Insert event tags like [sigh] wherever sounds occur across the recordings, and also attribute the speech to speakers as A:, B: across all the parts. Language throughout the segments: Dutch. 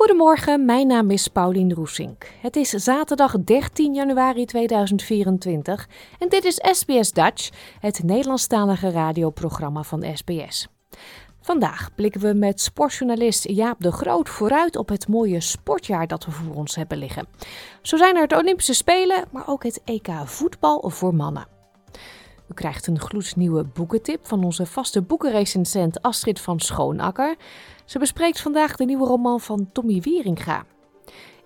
A: Goedemorgen, mijn naam is Paulien Roesink. Het is zaterdag 13 januari 2024 en dit is SBS Dutch, het Nederlandstalige radioprogramma van SBS. Vandaag blikken we met sportjournalist Jaap de Groot vooruit op het mooie sportjaar dat we voor ons hebben liggen. Zo zijn er de Olympische Spelen, maar ook het EK voetbal voor mannen. U krijgt een gloednieuwe boekentip van onze vaste boekenrecensent Astrid van Schoonakker. Ze bespreekt vandaag de nieuwe roman van Tommy Wieringa.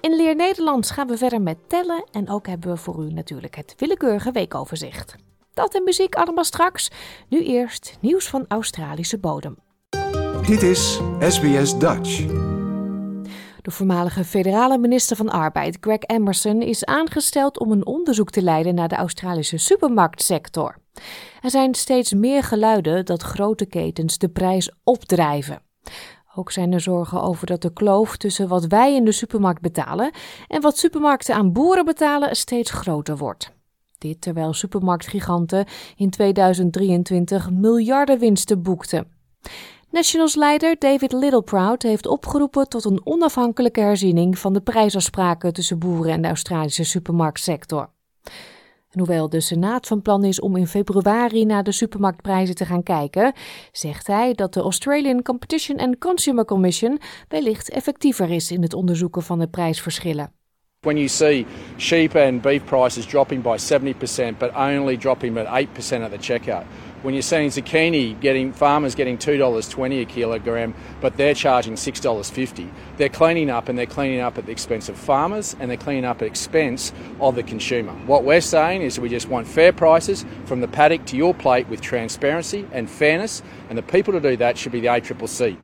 A: In Leer Nederlands gaan we verder met tellen en ook hebben we voor u natuurlijk het willekeurige weekoverzicht. Dat en muziek allemaal straks. Nu eerst nieuws van Australische bodem.
B: Dit is SBS Dutch.
A: De voormalige federale minister van Arbeid, Greg Emerson, is aangesteld om een onderzoek te leiden naar de Australische supermarktsector. Er zijn steeds meer geluiden dat grote ketens de prijs opdrijven. Ook zijn er zorgen over dat de kloof tussen wat wij in de supermarkt betalen en wat supermarkten aan boeren betalen steeds groter wordt. Dit terwijl supermarktgiganten in 2023 miljarden winsten boekten. Nationals leider David Littleproud heeft opgeroepen tot een onafhankelijke herziening van de prijsafspraken tussen boeren en de Australische supermarktsector. En hoewel de Senaat van plan is om in februari naar de supermarktprijzen te gaan kijken, zegt hij dat de Australian Competition and Consumer Commission wellicht effectiever is in het onderzoeken van de prijsverschillen.
C: When you see sheep and beef prices dropping by 70%, but only dropping at 8% at the checkout. When you're seeing zucchini getting farmers getting two dollars twenty a kilogram, but they're charging six dollars fifty. They're cleaning up, and they're cleaning up at the expense of farmers, and they're cleaning up at expense of the consumer. What we're saying is we just want fair prices from the paddock to your plate with transparency and fairness, and the people to do that should be the ACCC.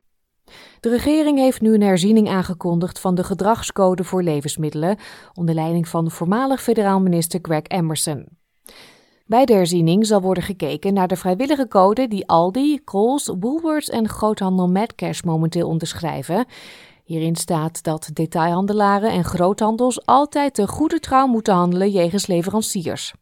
A: De regering heeft nu een herziening aangekondigd van de gedragscode voor levensmiddelen, onder leiding van voormalig federaal minister Greg Emerson. Bij de herziening zal worden gekeken naar de vrijwillige code die Aldi, Coles, Woolworths en groothandel Medcash momenteel onderschrijven. Hierin staat dat detailhandelaren en groothandels altijd te goede trouw moeten handelen jegens leveranciers.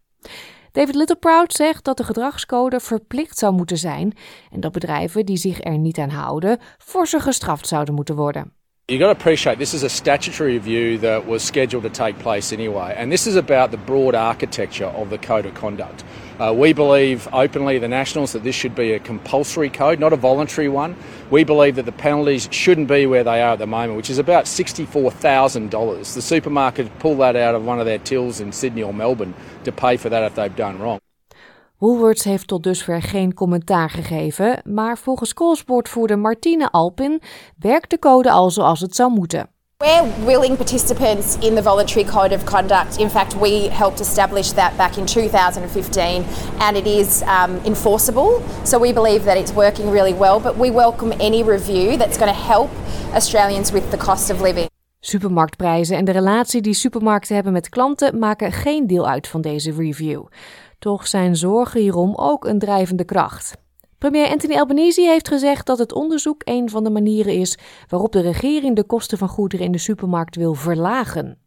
A: David Littleproud zegt dat de gedragscode verplicht zou moeten zijn en dat bedrijven die zich er niet aan houden forser gestraft zouden moeten worden.
C: You've got to appreciate this is a statutory review that was scheduled to take place anyway, and this is about the broad architecture of the code of conduct. Uh, we believe openly, the Nationals, that this should be a compulsory code, not a voluntary one. We believe that the penalties shouldn't be where they are at the moment, which is about $64,000. The supermarket pull that out of one of their tills in Sydney or Melbourne to pay for that if they've done wrong.
A: Woolworths heeft tot dusver geen commentaar gegeven, maar volgens Coolsportvoerder Martine Alpin werkt de code al zoals het zou moeten.
D: We're willing participants in the voluntary code of conduct. In fact, we helped establish that back in 2015 and it is um, enforceable. So we believe that it's working really well, but we welcome any review that's going to help Australians with the cost of living.
A: Supermarktprijzen en de relatie die supermarkten hebben met klanten maken geen deel uit van deze review. Toch zijn zorgen hierom ook een drijvende kracht. Premier Anthony Albanese heeft gezegd dat het onderzoek een van de manieren is waarop de regering de kosten van goederen in de supermarkt wil verlagen.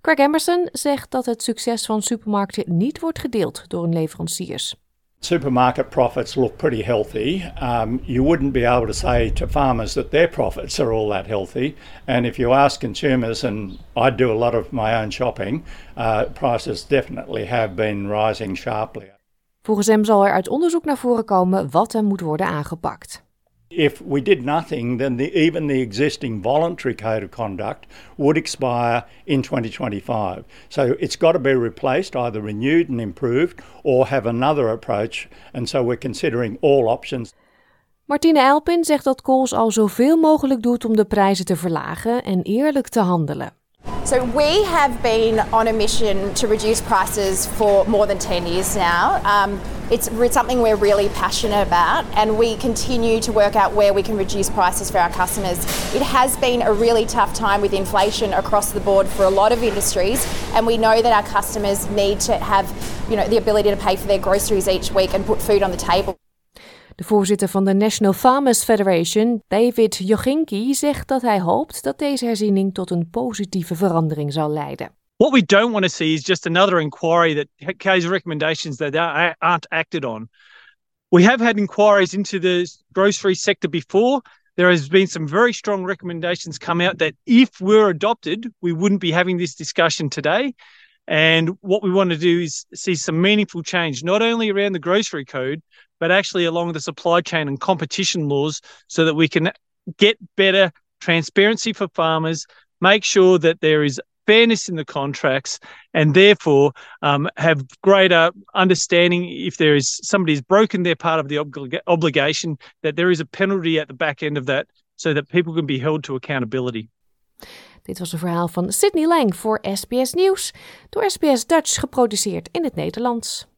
A: Craig Emerson zegt dat het succes van supermarkten niet wordt gedeeld door hun leveranciers.
E: Supermarket profits look pretty healthy. Um, you wouldn't be able to say to farmers that their profits are all that healthy. And if you ask consumers, and I do a lot of my own shopping, uh, prices definitely have been rising sharply.
A: Volgens hem zal er uit onderzoek naar voren komen wat er moet worden aangepakt.
E: If we did nothing, then the, even the existing voluntary code of conduct would expire in 2025. So it's got to be replaced, either renewed and improved, or have another approach. And so we're considering all options.
A: Martine Elpin zegt dat Coles al zoveel mogelijk doet om de prijzen te verlagen en eerlijk te handelen.
D: So we have been on a mission to reduce prices for more than 10 years now. Um, it's something we're really passionate about and we continue to work out where we can reduce prices for our customers. It has been a really tough time with inflation across the board for a lot of industries and we know that our customers need to have, you know, the ability to pay for their groceries each week and put food on the table.
A: De voorzitter van de National Farmers Federation, David Jochinki, zegt dat hij hoopt dat deze herziening tot een positieve verandering zal leiden.
F: What we don't want to see is just another inquiry that carries recommendations that aren't acted on. We have had inquiries into the grocery sector before. There has been some very strong recommendations come out that if we're adopted, we wouldn't be having this discussion today. And what we want to do is see some meaningful change, not only around the grocery code, but actually along the supply chain and competition laws so that we can get better transparency for farmers, make sure that there is fairness in the contracts, and therefore um, have greater understanding if there is somebody's broken their part of the oblig- obligation, that there is a penalty at the back end of that so that people can be held to accountability.
A: Dit was een verhaal van Sydney Lang voor SBS Nieuws, door SBS Dutch geproduceerd in het Nederlands.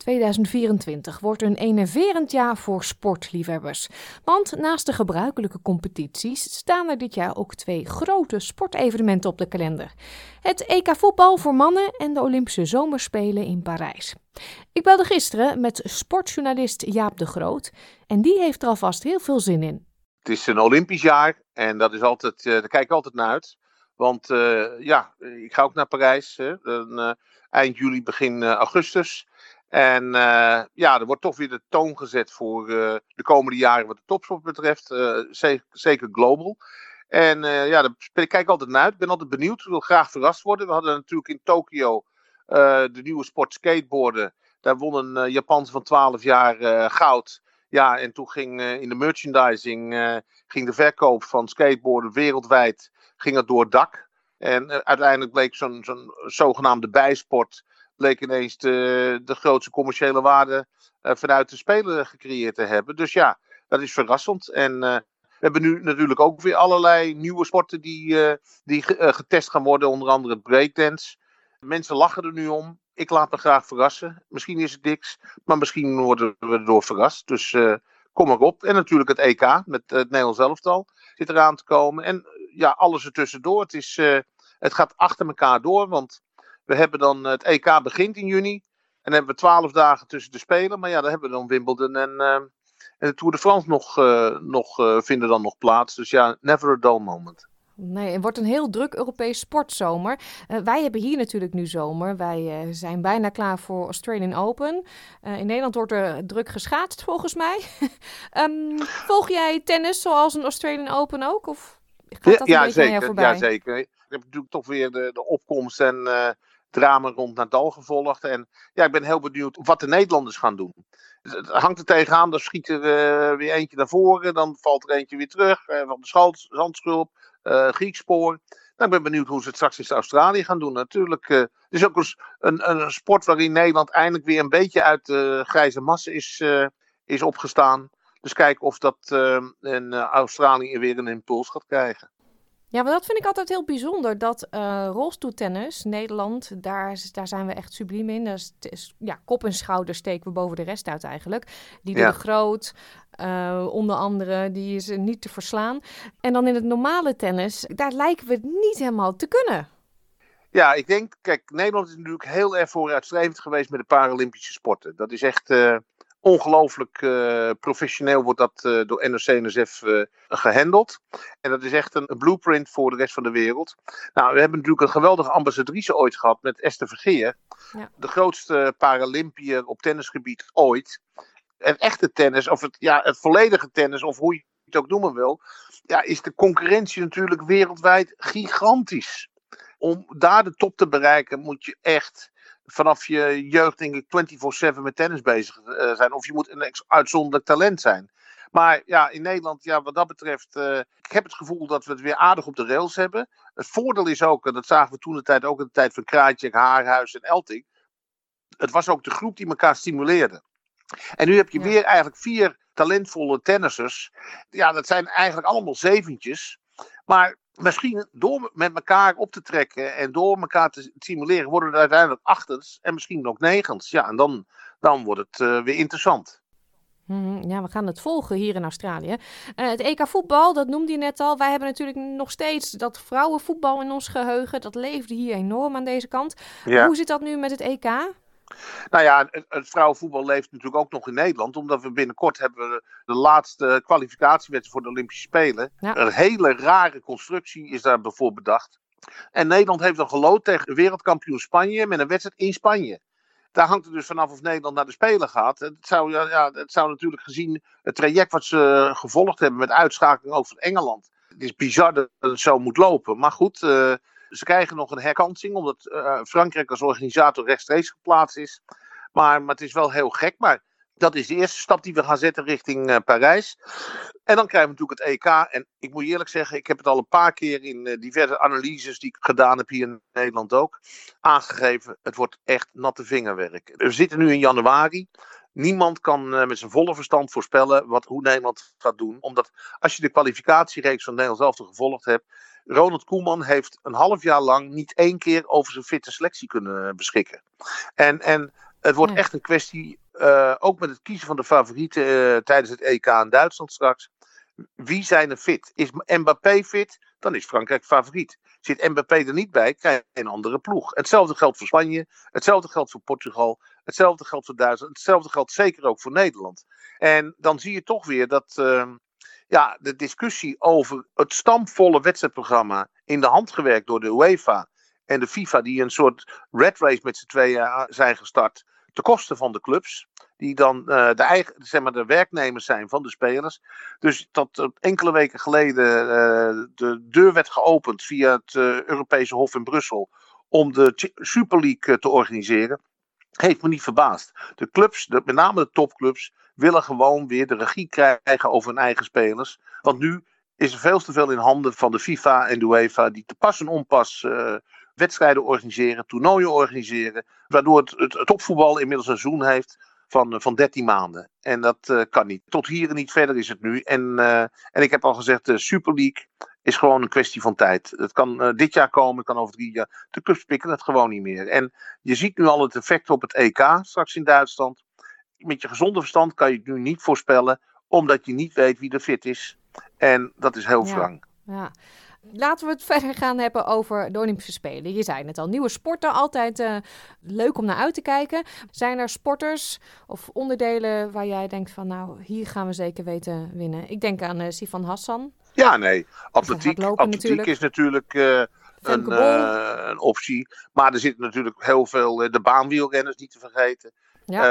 A: 2024 wordt een enerverend jaar voor sportliefhebbers. Want naast de gebruikelijke competities staan er dit jaar ook twee grote sportevenementen op de kalender: het EK voetbal voor mannen en de Olympische Zomerspelen in Parijs. Ik belde gisteren met sportjournalist Jaap de Groot en die heeft er alvast heel veel zin in.
G: Het is een Olympisch jaar en dat is altijd, uh, daar kijk ik altijd naar uit. Want uh, ja, ik ga ook naar Parijs. Uh, eind juli, begin augustus. En uh, ja, er wordt toch weer de toon gezet voor uh, de komende jaren wat de topsport betreft. Zeker, zeker, global. En ja, daar kijk ik altijd naar uit. Ik ben altijd benieuwd. Ik wil graag verrast worden. We hadden natuurlijk in Tokio de nieuwe sport skateboarden. Daar won een Japanse van 12 jaar goud. Ja, en toen ging in de merchandising ging de verkoop van skateboarden wereldwijd ging het door het dak. En uiteindelijk bleek zo'n zo'n zogenaamde bijsport bleek ineens de, grootste commerciële waarde uh, vanuit de speler gecreëerd te hebben. Dus ja, dat is verrassend. En uh, we hebben nu natuurlijk ook weer allerlei nieuwe sporten die, uh, die getest gaan worden, onder andere het breakdance. Mensen lachen er nu om. Ik laat me graag verrassen. Misschien is het niks, maar misschien worden we erdoor verrast. Dus kom maar op. En natuurlijk het EK met het Nederlands elftal zit eraan te komen. En ja, alles ertussendoor. Het, is, het gaat achter elkaar door, want we hebben dan het EK begint in juni. En dan hebben we twaalf dagen tussen de Spelen. Maar ja, dan hebben we dan Wimbledon en, uh, en de Tour de France nog, uh, nog uh, vinden dan nog plaats. Dus ja, never a dull moment.
A: Nee, het wordt een heel druk Europees sportzomer. Wij hebben hier natuurlijk nu zomer. Wij zijn bijna klaar voor Australian Open. In Nederland wordt er druk geschaatst, volgens mij. um, [laughs] volg jij tennis zoals een Australian Open ook? Of gaat dat
G: ja,
A: een beetje
G: zeker,
A: voorbij?
G: ja, zeker. Ik heb natuurlijk toch weer de, de opkomst en drama rond Nadal gevolgd. En ja, ik ben heel benieuwd wat de Nederlanders gaan doen. Het hangt er tegenaan, dan schiet er weer eentje naar voren, dan valt er eentje weer terug. Uh, van de zandschulp, uh, Griekspoor. Nou, ik ben benieuwd hoe ze het straks in Australië gaan doen. Natuurlijk, uh, het is ook een, een, sport waarin Nederland eindelijk weer een beetje uit de grijze massa is, is opgestaan. Dus kijken of dat in Australië weer een impuls gaat krijgen.
A: Ja, maar dat vind ik altijd heel bijzonder. Dat uh, rolstoeltennis, Nederland, daar, daar zijn we echt subliem in. Dat is, is, ja, kop en schouder steken we boven de rest uit eigenlijk. Die ja. de Groot, uh, onder andere, die is niet te verslaan. En dan in het normale tennis, daar lijken we het niet helemaal te kunnen.
G: Ja, ik denk, kijk, Nederland is natuurlijk heel erg vooruitstrevend geweest met de Paralympische sporten. Dat is echt... Uh ongelooflijk uh, professioneel wordt dat uh, door NOC-NSF uh, gehandeld. En dat is echt een, een, blueprint voor de rest van de wereld. Nou, we hebben natuurlijk een geweldige ambassadrice ooit gehad met Esther Vergeer. Ja. De grootste Paralympiër op tennisgebied ooit. Het echte tennis, of het, ja, het volledige tennis, of hoe je het ook noemen wil. Ja, is de concurrentie natuurlijk wereldwijd gigantisch. Om daar de top te bereiken moet je echt vanaf je jeugd denk ik 24-7 met tennis bezig uh, zijn. Of je moet een uitzonderlijk talent zijn. Maar ja, in Nederland, ja, wat dat betreft, uh, ik heb het gevoel dat we het weer aardig op de rails hebben. Het voordeel is ook, en dat zagen we toen de tijd ook in de tijd van Kraatje, Haarhuis en Elting. Het was ook de groep die elkaar stimuleerde. En nu heb je ja. weer eigenlijk vier talentvolle tennissers. Ja, dat zijn eigenlijk allemaal zeventjes. Maar misschien door met elkaar op te trekken en door elkaar te stimuleren, worden er uiteindelijk achtens en misschien ook negens. Ja, en dan, dan wordt het uh, weer interessant.
A: Mhm, ja, we gaan het volgen hier in Australië. Uh, het EK voetbal, dat noemde je net al. Wij hebben natuurlijk nog steeds dat vrouwenvoetbal in ons geheugen. Dat leefde hier enorm aan deze kant. Ja. Hoe zit dat nu met het EK?
G: Nou ja, het, het, vrouwenvoetbal leeft natuurlijk ook nog in Nederland. Omdat we binnenkort hebben we de laatste kwalificatiewedstrijd voor de Olympische Spelen. Een hele rare constructie is daar bijvoorbeeld bedacht. En Nederland heeft dan gelood tegen wereldkampioen Spanje met een wedstrijd in Spanje. Daar hangt het dus vanaf of Nederland naar de Spelen gaat. Het zou, ja, het zou natuurlijk gezien het traject wat ze gevolgd hebben met uitschakeling ook van Engeland. Het is bizar dat het zo moet lopen. Maar goed, uh, ze krijgen nog een herkansing, omdat uh, Frankrijk als organisator rechtstreeks geplaatst is. Maar, maar het is wel heel gek. Maar dat is de eerste stap die we gaan zetten richting uh, Parijs. En dan krijgen we natuurlijk het EK. En ik moet je eerlijk zeggen, ik heb het al een paar keer in uh, diverse analyses die ik gedaan heb hier in Nederland ook, aangegeven. Het wordt echt natte vingerwerk. We zitten nu in januari. Niemand kan uh, met zijn volle verstand voorspellen wat, hoe Nederland gaat doen. Omdat als je de kwalificatiereeks van Nederland zelf gevolgd hebt, Ronald Koeman heeft een half jaar lang niet één keer over zijn fitte selectie kunnen beschikken. En, en het wordt echt een kwestie, uh, ook met het kiezen van de favorieten uh, tijdens het EK in Duitsland straks. Wie zijn er fit? Is Mbappé fit? Dan is Frankrijk favoriet. Zit Mbappé er niet bij, krijg je een andere ploeg. Hetzelfde geldt voor Spanje, hetzelfde geldt voor Portugal, hetzelfde geldt voor Duitsland, hetzelfde geldt zeker ook voor Nederland. En dan zie je toch weer dat, uh, ja, de discussie over het stampvolle wedstrijdprogramma in de hand gewerkt door de UEFA en de FIFA, die een soort red race met z'n tweeën eh, zijn gestart, ten koste van de clubs, die dan uh, de, eigen, zeg maar, de werknemers zijn van de spelers. Dus uh, enkele weken geleden uh, de deur werd geopend via het Europese Hof in Brussel om de Super League te organiseren. Heeft me niet verbaasd. De clubs, met name de topclubs, willen gewoon weer de regie krijgen over hun eigen spelers. Want nu is er veel te veel in handen van de FIFA en de UEFA, die te pas en onpas uh, wedstrijden organiseren, toernooien organiseren, waardoor het, het, het topvoetbal inmiddels een seizoen heeft van, van 13 maanden. En dat uh, kan niet. Tot hier en niet verder is het nu. En, uh, en ik heb al gezegd, de Super League is gewoon een kwestie van tijd. Het kan uh, dit jaar komen, het kan over drie jaar. De clubs pikken het gewoon niet meer. En je ziet nu al het effect op het EK straks in Duitsland met je gezonde verstand kan je het nu niet voorspellen, omdat je niet weet wie er fit is. En dat is heel ja,
A: Ja. Laten we het verder gaan hebben over de Olympische Spelen. Je zei het al, nieuwe sporten, altijd uh, leuk om naar uit te kijken. Zijn er sporters of onderdelen waar jij denkt van, nou, hier gaan we zeker weten winnen? Ik denk aan uh, Sifan Hassan.
G: Ja, nee. Atletiek, atletiek natuurlijk. is natuurlijk uh, een, een, optie. Maar er zitten natuurlijk heel veel, de baanwielrenners niet te vergeten. Ja.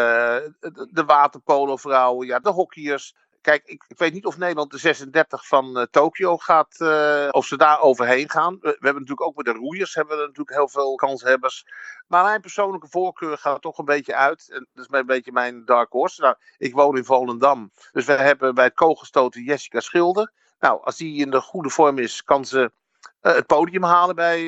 G: De, waterpolo-vrouwen, ja, de hockeyers. Kijk, ik, ik, weet niet of Nederland de 36 van uh, Tokio gaat, uh, of ze daar overheen gaan. We, hebben natuurlijk ook met de roeiers hebben we natuurlijk heel veel kanshebbers. Maar mijn persoonlijke voorkeur gaat toch een beetje uit. En dat is een beetje mijn dark horse. Nou, ik woon in Volendam. Dus we hebben bij het kogelstoten Jessica Schilder. Nou, als die in de goede vorm is, kan ze het podium halen bij,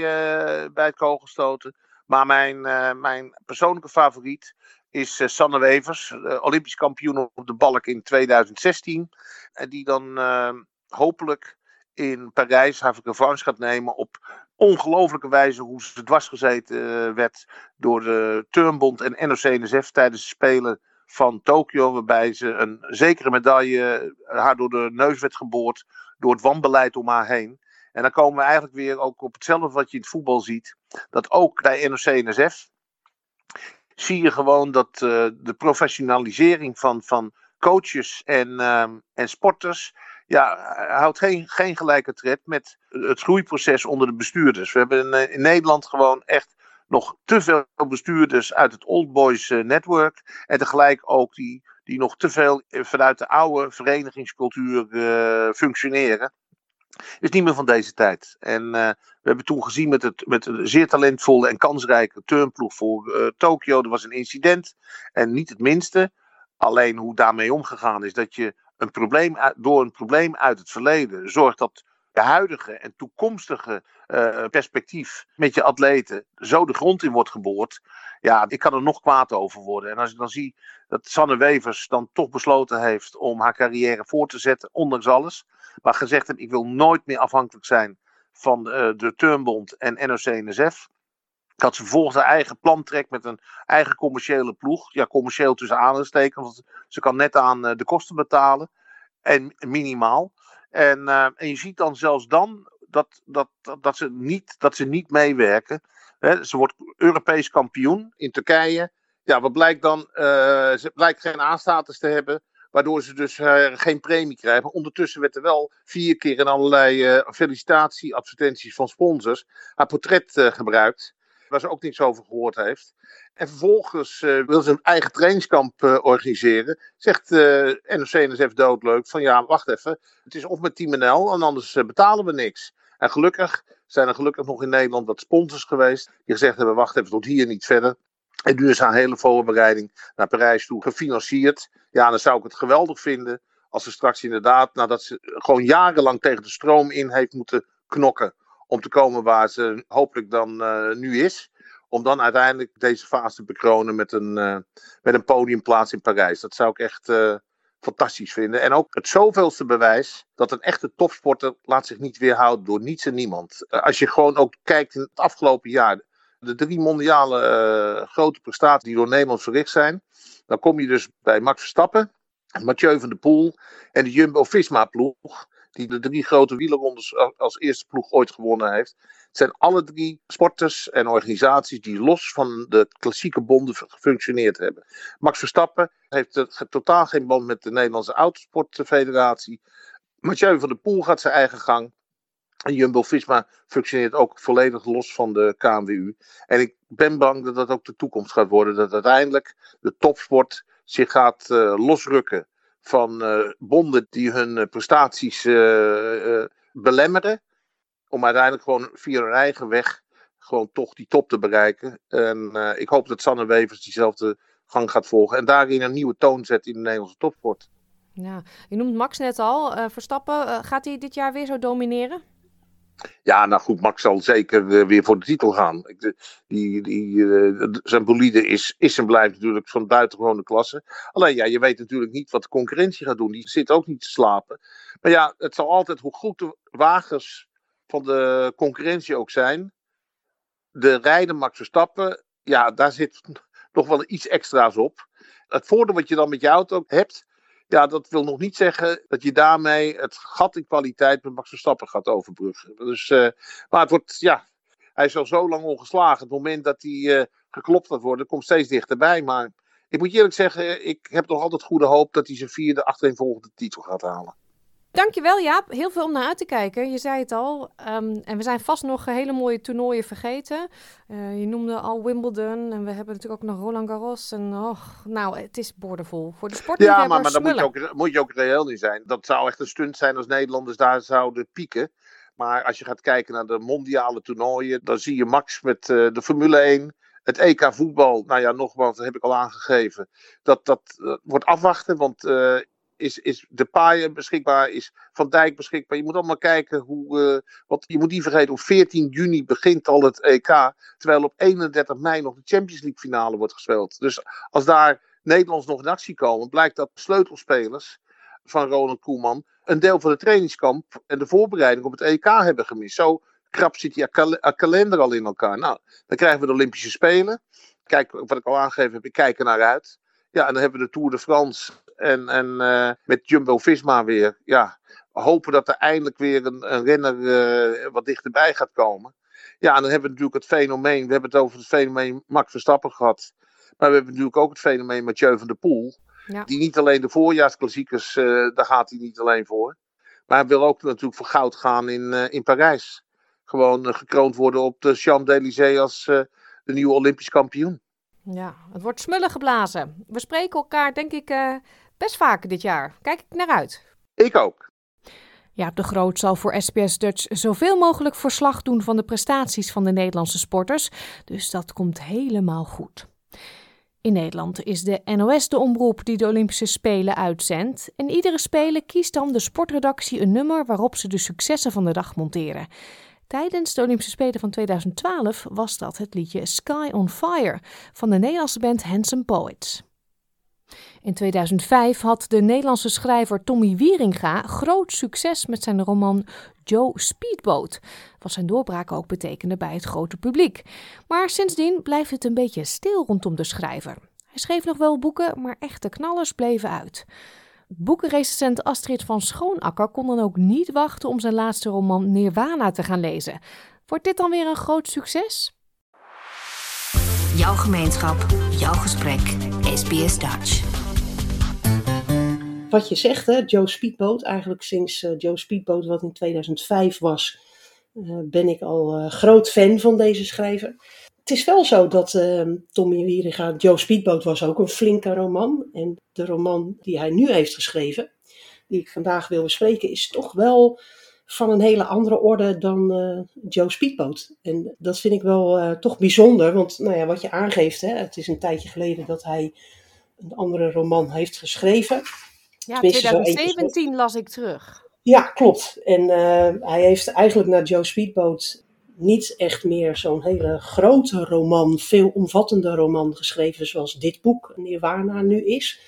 G: bij het kogelstoten. Maar mijn, mijn persoonlijke favoriet is uh, Sanne Wevers, uh, Olympisch kampioen op de balk in 2016. En die dan uh, hopelijk in Parijs haar revanche gaat nemen op ongelofelijke wijze hoe ze dwarsgezeten werd door de Turnbond en NOC-NSF tijdens de Spelen van Tokio, waarbij ze een zekere medaille haar door de neus werd geboord door het wanbeleid om haar heen. En dan komen we eigenlijk weer ook op hetzelfde wat je in het voetbal ziet. Dat ook bij NOC-NSF zie je gewoon dat uh, de professionalisering van, van coaches en, uh, en sporters. Ja, houdt geen, geen gelijke tred met het groeiproces onder de bestuurders. We hebben in, eh, in Nederland gewoon echt nog te veel bestuurders uit het Old Boys uh, Network. En tegelijk ook die, die nog te veel vanuit de oude verenigingscultuur functioneren is niet meer van deze tijd. En uh, we hebben toen gezien met, het, met een zeer talentvolle en kansrijke turnploeg voor uh, Tokio. Er was een incident. En niet het minste. Alleen hoe daarmee omgegaan is dat je een probleem, door een probleem uit het verleden zorgt dat je huidige en toekomstige uh, perspectief met je atleten zo de grond in wordt geboord. Ja, ik kan er nog kwaad over worden. En als ik dan zie dat Sanne Wevers dan toch besloten heeft om haar carrière voor te zetten, ondanks alles. Maar gezegd heeft, ik wil nooit meer afhankelijk zijn van uh, de Turnbond en NOC-NSF. Dat ze vervolgens haar eigen plan trekt met een eigen commerciële ploeg. Ja, commercieel tussen aanhalingstekens, want ze kan net aan uh, de kosten betalen. En minimaal. En, uh, en je ziet dan zelfs dan dat, dat, dat, ze, niet, dat ze niet meewerken. Ze wordt Europees kampioen in Turkije. Ja, wat blijkt dan? Uh, ze blijkt geen aanstatus te hebben. Waardoor ze dus uh, geen premie krijgen. Ondertussen werd er wel vier keer in allerlei uh, felicitatieadvertenties van sponsors haar portret gebruikt. Waar ze ook niks over gehoord heeft. En vervolgens uh, wil ze een eigen trainingskamp uh, organiseren. Zegt uh, NOC-NSF doodleuk van ja, wacht even. Het is of met Team NL en anders betalen we niks. En gelukkig zijn er gelukkig nog in Nederland wat sponsors geweest. Die gezegd hebben, wacht even, tot hier niet verder. En nu is haar hele voorbereiding naar Parijs toe gefinancierd. Ja, dan zou ik het geweldig vinden als ze straks inderdaad, nadat ze gewoon jarenlang tegen de stroom in heeft moeten knokken. Om te komen waar ze hopelijk dan nu is om dan uiteindelijk deze fase te bekronen met een, uh, met een podiumplaats in Parijs. Dat zou ik echt uh, fantastisch vinden. En ook het zoveelste bewijs dat een echte topsporter laat zich niet weerhouden door niets en niemand. Als je gewoon ook kijkt in het afgelopen jaar, de drie mondiale grote prestaties die door Nederland verricht zijn, dan kom je dus bij Max Verstappen, Mathieu van der Poel en de Jumbo-Visma-ploeg die de drie grote wielerrondes als eerste ploeg ooit gewonnen heeft. Het zijn alle drie sporters en organisaties die los van de klassieke bonden gefunctioneerd hebben. Max Verstappen heeft totaal geen band met de Nederlandse Autosportfederatie. Mathieu van der Poel gaat zijn eigen gang. En Jumbo-Visma functioneert ook volledig los van de KNWU. En ik ben bang dat dat ook de toekomst gaat worden. Dat uiteindelijk de topsport zich gaat uh, losrukken van uh, bonden die hun uh, prestaties uh, belemmeren. Om uiteindelijk gewoon via hun eigen weg gewoon toch die top te bereiken. En ik hoop dat Sanne Wevers diezelfde gang gaat volgen. En daarin een nieuwe toon zet in de Nederlandse topsport.
A: Ja, je noemt Max net al. Verstappen, gaat hij dit jaar weer zo domineren?
G: Ja, nou goed, Max zal zeker uh, weer voor de titel gaan. Die, die, uh, zijn bolide is, is en blijft natuurlijk van buitengewone klasse. Alleen ja, je weet natuurlijk niet wat de concurrentie gaat doen. Die zit ook niet te slapen. Maar ja, het zal altijd, hoe goed de wagens van de concurrentie ook zijn. De rijden Max Verstappen, ja, daar zit [laughs] nog wel iets extra's op. Het voordeel wat je dan met je auto hebt, ja, dat wil nog niet zeggen dat je daarmee het gat in kwaliteit met Max Verstappen gaat overbruggen. Dus, uh, maar het wordt, ja, hij is al zo lang ongeslagen. Het moment dat hij uh, geklopt gaat worden, komt steeds dichterbij. Maar ik moet eerlijk zeggen, ik heb nog altijd goede hoop dat hij zijn vierde achtereenvolgende titel gaat halen.
A: Dankjewel Jaap, heel veel om naar uit te kijken. Je zei het al. Um, en we zijn vast nog hele mooie toernooien vergeten. Uh, je noemde al Wimbledon en we hebben natuurlijk ook nog Roland Garros. En oh, nou, het is boordevol voor de sportliefhebbers.
G: Ja, maar, maar daar moet je, ook, moet je ook reëel in zijn. Dat zou echt een stunt zijn als Nederlanders daar zouden pieken. Maar als je gaat kijken naar de mondiale toernooien, dan zie je Max met uh, de Formule 1. Het EK voetbal, nou ja, nogmaals, dat heb ik al aangegeven. Dat, dat, dat wordt afwachten, want is, is de paaien beschikbaar, is Van Dijk beschikbaar. Je moet allemaal kijken hoe. Uh, want je moet niet vergeten, op 14 juni begint al het EK. Terwijl op 31 mei nog de Champions League finale wordt gespeeld. Dus als daar Nederlands nog in actie komen, blijkt dat sleutelspelers van Ronald Koeman een deel van de trainingskamp en de voorbereiding op het EK hebben gemist. Zo krap zit die kal kalender al in elkaar. Nou, dan krijgen we de Olympische Spelen. Kijk, wat ik al aangegeven heb, ik kijk er naar uit. Ja, en dan hebben we de Tour de France en, en uh, met Jumbo Visma weer. Ja, hopen dat er eindelijk weer een, een renner uh, wat dichterbij gaat komen. Ja, en dan hebben we natuurlijk het fenomeen. We hebben het over het fenomeen Max Verstappen gehad. Maar we hebben natuurlijk ook het fenomeen Mathieu van der Poel. Ja. Die niet alleen de voorjaarsklassiekers, uh, daar gaat hij niet alleen voor. Maar hij wil ook natuurlijk voor goud gaan in, in Parijs. Gewoon gekroond worden op de Champs-Élysées als de nieuwe Olympisch kampioen.
A: Ja, het wordt smullen geblazen. We spreken elkaar, denk ik, best vaak dit jaar. Kijk ik naar uit.
G: Ik ook.
A: Jaap de Groot zal voor SBS Dutch zoveel mogelijk verslag doen van de prestaties van de Nederlandse sporters. Dus dat komt helemaal goed. In Nederland is de NOS de omroep die de Olympische Spelen uitzendt. En iedere Spelen kiest dan de sportredactie een nummer waarop ze de successen van de dag monteren. Tijdens de Olympische Spelen van 2012 was dat het liedje Sky on Fire van de Nederlandse band Handsome Poets. In 2005 had de Nederlandse schrijver Tommy Wieringa groot succes met zijn roman Joe Speedboat, wat zijn doorbraak ook betekende bij het grote publiek. Maar sindsdien blijft het een beetje stil rondom de schrijver. Hij schreef nog wel boeken, maar echte knallers bleven uit. Boekenrecensent Astrid van Schoonakker kon dan ook niet wachten om zijn laatste roman Nirvana te gaan lezen. Wordt dit dan weer een groot succes?
H: Jouw gemeenschap, jouw gesprek, SBS Dutch.
I: Wat je zegt, hè, Joe Speedboat, eigenlijk sinds uh, Joe Speedboat, wat in 2005 was, uh, ben ik al uh, groot fan van deze schrijver. Het is wel zo dat ehm, Tommy Wieringa, Joe Speedboat was ook een flinke roman. En de roman die hij nu heeft geschreven, die ik vandaag wil bespreken, is toch wel van een hele andere orde dan Joe Speedboat. En dat vind ik wel toch bijzonder, want nou ja, wat je aangeeft, hè, het is een tijdje geleden dat hij een andere roman heeft geschreven.
A: Ja, 2017 las ik terug.
I: Ja, klopt. En uh, hij heeft eigenlijk na Joe Speedboat niet echt meer zo'n hele grote roman, veelomvattende roman geschreven zoals dit boek Nirvana nu is.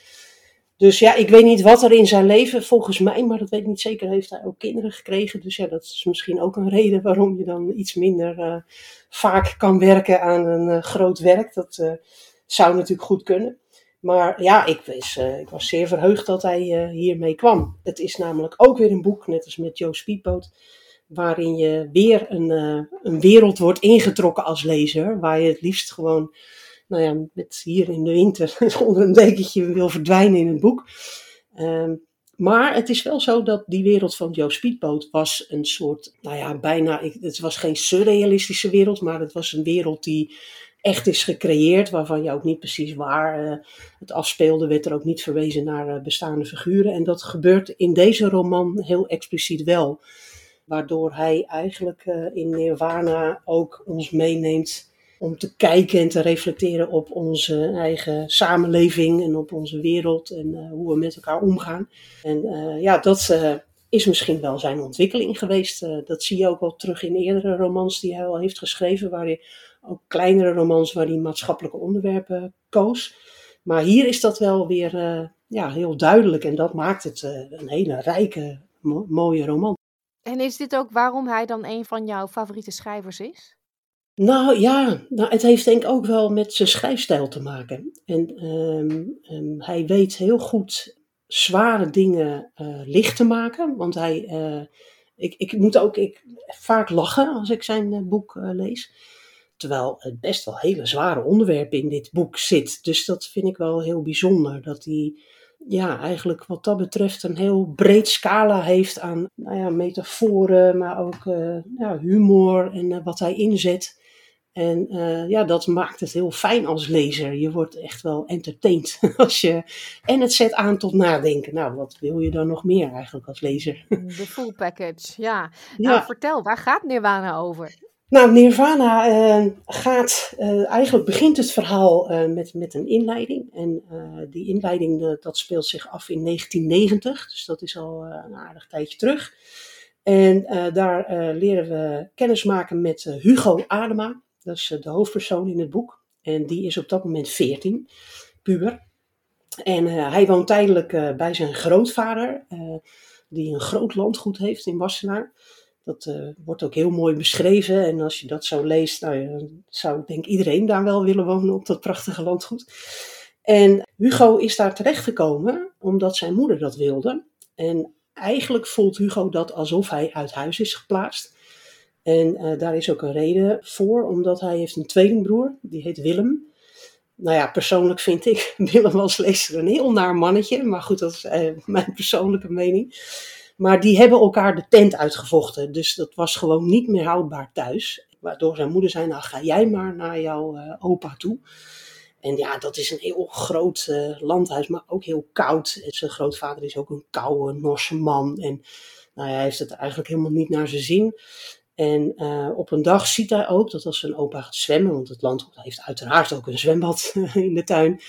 I: Dus ja, ik weet niet wat er in zijn leven, volgens mij, maar dat weet ik niet zeker, heeft hij ook kinderen gekregen. Dus ja, dat is misschien ook een reden waarom je dan iets minder uh, vaak kan werken aan een uh, groot werk. Dat zou natuurlijk goed kunnen. Maar ja, ik was, ik was zeer verheugd dat hij hiermee kwam. Het is namelijk ook weer een boek, net als met Joe Speedboat, waarin je weer een, een wereld wordt ingetrokken als lezer. Waar je het liefst gewoon nou ja, met hier in de winter [laughs] onder een dekentje wil verdwijnen in het boek. Um, maar het is wel zo dat die wereld van Joe Speedboat was een soort, nou ja, bijna, het was geen surrealistische wereld, maar het was een wereld die echt is gecreëerd, waarvan je ook niet precies waar uh, het afspeelde, werd er ook niet verwezen naar uh, bestaande figuren. En dat gebeurt in deze roman heel expliciet wel, waardoor hij eigenlijk uh, in Nirvana ook ons meeneemt om te kijken en te reflecteren op onze eigen samenleving en op onze wereld en hoe we met elkaar omgaan. En ja, dat is misschien wel zijn ontwikkeling geweest. dat zie je ook wel terug in eerdere romans die hij al heeft geschreven, waar hij ook kleinere romans waar hij maatschappelijke onderwerpen koos. Maar hier is dat wel weer ja, heel duidelijk en dat maakt het een hele rijke, mo mooie roman.
A: En is dit ook waarom hij dan een van jouw favoriete schrijvers is?
I: Nou ja, nou, het heeft denk ik ook wel met zijn schrijfstijl te maken. En um, um, hij weet heel goed zware dingen uh, licht te maken. Want hij, ik, ik moet ook ik, vaak lachen als ik zijn boek lees. Terwijl het best wel hele zware onderwerpen in dit boek zit. Dus dat vind ik wel heel bijzonder. Dat hij ja, eigenlijk wat dat betreft een heel breed scala heeft aan nou ja, metaforen, maar ook ja, humor en wat hij inzet. En uh, ja, dat maakt het heel fijn als lezer. Je wordt echt wel entertained [laughs] als je. En het zet aan tot nadenken. Nou, wat wil je dan nog meer eigenlijk als lezer?
A: De full package, ja. Nou, ja. vertel, waar gaat Nirvana over?
I: Nou, Nirvana uh, gaat. Uh, eigenlijk begint het verhaal met, met een inleiding. En die inleiding dat speelt zich af in 1990. Dus dat is al een aardig tijdje terug. En daar leren we kennis maken met Hugo Adema. Dat is eh, de hoofdpersoon in het boek. En die is op dat moment 14, puber. En hij woont tijdelijk bij zijn grootvader, die een groot landgoed heeft in Wassenaar. Dat wordt ook heel mooi beschreven. En als je dat zo leest, nou, zou ik denk iedereen daar wel willen wonen op dat prachtige landgoed. En Hugo is daar terechtgekomen omdat zijn moeder dat wilde. En eigenlijk voelt Hugo dat alsof hij uit huis is geplaatst. En uh, daar is ook een reden voor, omdat hij heeft een tweelingbroer, die heet Willem. Nou ja, persoonlijk vind ik [laughs] Willem als lezer een heel naar mannetje, maar goed, dat is uh, mijn persoonlijke mening. Maar die hebben elkaar de tent uitgevochten, dus dat was gewoon niet meer houdbaar thuis. Waardoor zijn moeder zei, nou ga jij maar naar jouw uh, opa toe. En ja, dat is een heel groot landhuis, maar ook heel koud. Zijn grootvader is ook een koude Norse man en nou, hij heeft het eigenlijk helemaal niet naar zijn zin. En uh, op een dag ziet hij ook dat als zijn opa gaat zwemmen, want het landgoed heeft uiteraard ook een zwembad [laughs] in de tuin,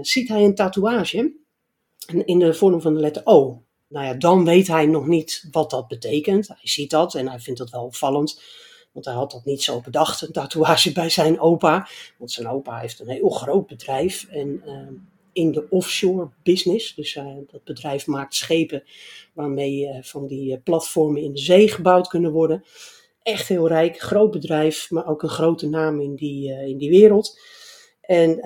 I: ziet hij een tatoeage in de vorm van de letter O. Nou ja, dan weet hij nog niet wat dat betekent. Hij ziet dat en hij vindt dat wel opvallend. Want hij had dat niet zo bedacht, een tatoeage bij zijn opa. Want zijn opa heeft een heel groot bedrijf. En uh, in de offshore business. Dus uh, dat bedrijf maakt schepen waarmee uh, van die platformen in de zee gebouwd kunnen worden. Echt heel rijk, groot bedrijf, maar ook een grote naam in die, in die wereld. En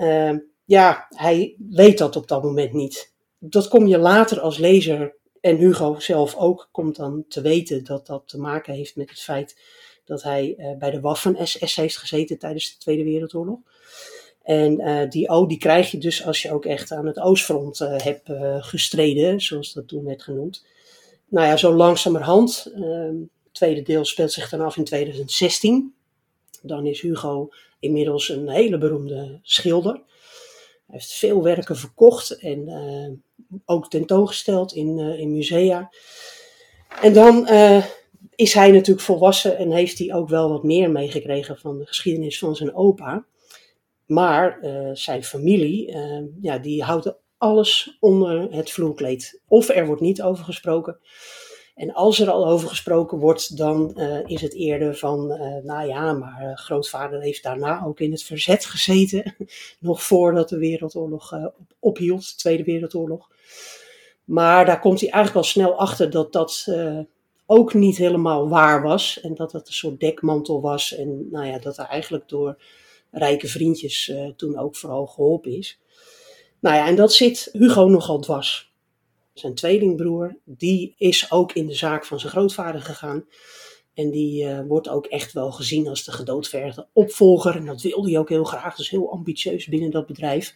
I: ja, hij weet dat op dat moment niet. Dat kom je later als lezer en Hugo zelf ook komt dan te weten dat dat te maken heeft met het feit dat hij uh, bij de Waffen-SS heeft gezeten tijdens de Tweede Wereldoorlog. En uh, die O die krijg je dus als je ook echt aan het Oostfront uh, hebt gestreden, zoals dat toen werd genoemd. Nou ja, zo langzamerhand. Ehm, het tweede deel speelt zich dan af in 2016. Dan is Hugo inmiddels een hele beroemde schilder. Hij heeft veel werken verkocht en ook tentoongesteld in, in musea. En dan is hij natuurlijk volwassen en heeft hij ook wel wat meer meegekregen van de geschiedenis van zijn opa. Maar uh, zijn familie, ja, die houdt alles onder het vloerkleed. Of er wordt niet over gesproken. En als er al over gesproken wordt, dan is het eerder van, nou ja, maar grootvader heeft daarna ook in het verzet gezeten. [laughs] nog voordat de Wereldoorlog ophield, de Tweede Wereldoorlog. Maar daar komt hij eigenlijk al snel achter dat dat ook niet helemaal waar was. En dat het een soort dekmantel was. En nou ja, dat er eigenlijk door rijke vriendjes uh, toen ook vooral geholpen is. Nou ja, en dat zit Hugo nogal dwars. Zijn tweelingbroer, die is ook in de zaak van zijn grootvader gegaan. En die uh, wordt ook echt wel gezien als de gedoodverfde opvolger. En dat wilde hij ook heel graag. Dus heel ambitieus binnen dat bedrijf.